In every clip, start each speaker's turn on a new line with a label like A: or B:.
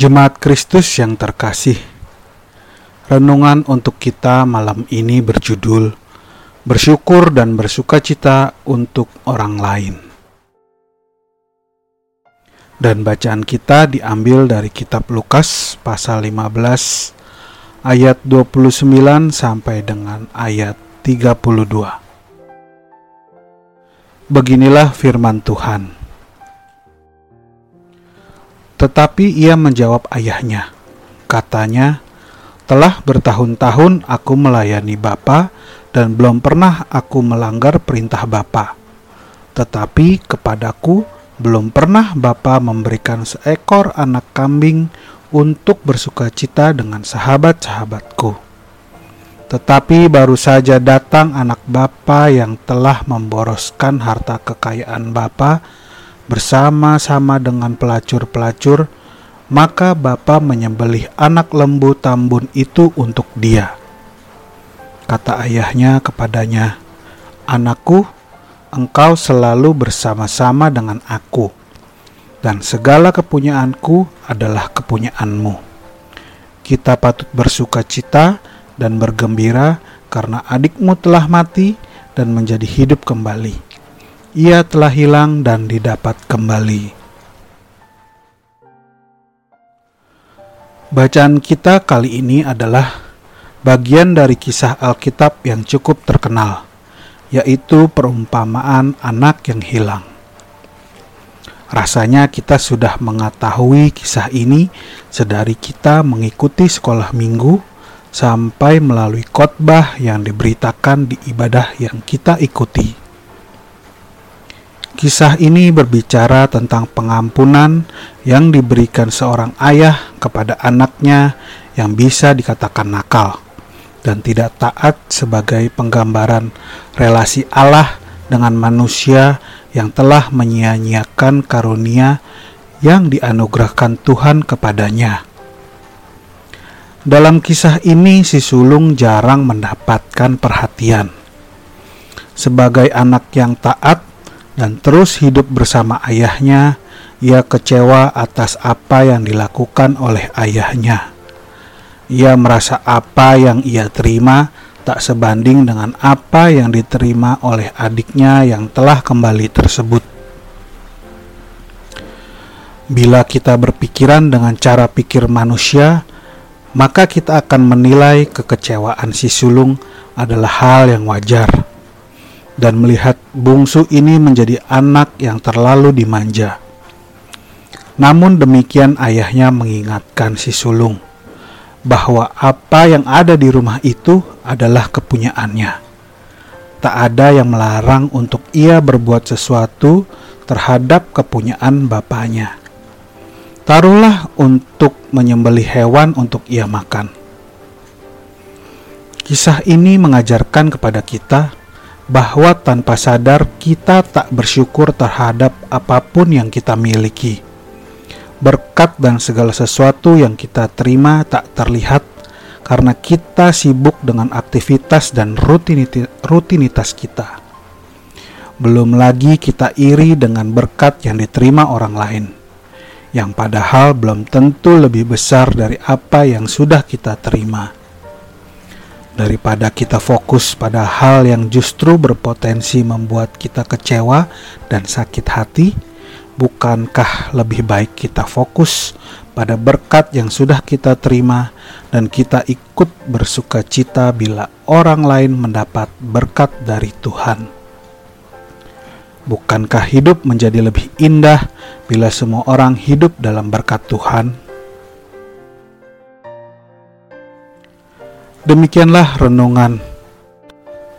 A: Jemaat Kristus yang terkasih, renungan untuk kita malam ini berjudul "Bersyukur dan Bersukacita untuk Orang Lain". Dan bacaan kita diambil dari kitab Lukas pasal 15 ayat 29 sampai dengan ayat 32. Beginilah firman Tuhan. Tetapi ia menjawab ayahnya, katanya, telah bertahun-tahun aku melayani Bapa dan belum pernah aku melanggar perintah Bapa. Tetapi kepadaku belum pernah Bapa memberikan seekor anak kambing untuk bersuka cita dengan sahabat-sahabatku. Tetapi baru saja datang anak Bapa yang telah memboroskan harta kekayaan Bapa bersama-sama dengan pelacur-pelacur, maka bapa menyembelih anak lembu tambun itu untuk dia. Kata ayahnya kepadanya, "Anakku, engkau selalu bersama-sama dengan aku, dan segala kepunyaanku adalah kepunyaanmu. Kita patut bersuka cita dan bergembira karena adikmu telah mati dan menjadi hidup kembali." Ia telah hilang dan didapat kembali. Bacaan kita kali ini adalah bagian dari kisah Alkitab yang cukup terkenal, yaitu perumpamaan anak yang hilang. Rasanya kita sudah mengetahui kisah ini sedari kita mengikuti sekolah minggu sampai melalui khotbah yang diberitakan di ibadah yang kita ikuti. Kisah ini berbicara tentang pengampunan yang diberikan seorang ayah kepada anaknya yang bisa dikatakan nakal dan tidak taat sebagai penggambaran relasi Allah dengan manusia yang telah menyia-nyiakan karunia yang dianugerahkan Tuhan kepadanya. Dalam kisah ini, si sulung jarang mendapatkan perhatian. Sebagai anak yang taat, dan terus hidup bersama ayahnya, ia kecewa atas apa yang dilakukan oleh ayahnya. Ia merasa apa yang ia terima tak sebanding dengan apa yang diterima oleh adiknya yang telah kembali tersebut. Bila kita berpikiran dengan cara pikir manusia, maka kita akan menilai kekecewaan si sulung adalah hal yang wajar dan melihat bungsu ini menjadi anak yang terlalu dimanja. Namun demikian ayahnya mengingatkan si sulung bahwa apa yang ada di rumah itu adalah kepunyaannya. Tak ada yang melarang untuk ia berbuat sesuatu terhadap kepunyaan bapaknya. Taruhlah untuk menyembelih hewan untuk ia makan. Kisah ini mengajarkan kepada kita bahwa tanpa sadar kita tak bersyukur terhadap apa pun yang kita miliki. Berkat dan segala sesuatu yang kita terima tak terlihat karena kita sibuk dengan aktivitas dan rutinitas kita. Belum lagi kita iri dengan berkat yang diterima orang lain, yang padahal belum tentu lebih besar dari apa yang sudah kita terima daripada kita fokus pada hal yang justru berpotensi membuat kita kecewa dan sakit hati, bukankah lebih baik kita fokus pada berkat yang sudah kita terima dan kita ikut bersuka cita bila orang lain mendapat berkat dari Tuhan? Bukankah hidup menjadi lebih indah bila semua orang hidup dalam berkat Tuhan? Demikianlah renungan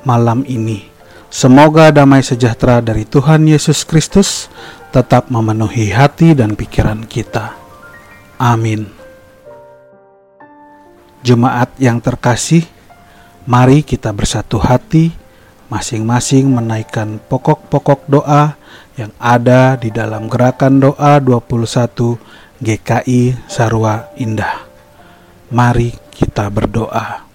A: malam ini. Semoga damai sejahtera dari Tuhan Yesus Kristus tetap memenuhi hati dan pikiran kita. Amin. Jemaat yang terkasih, mari kita bersatu hati, masing-masing menaikkan pokok-pokok doa yang ada di dalam gerakan doa 21 GKI Sarwa Indah. Mari kita berdoa.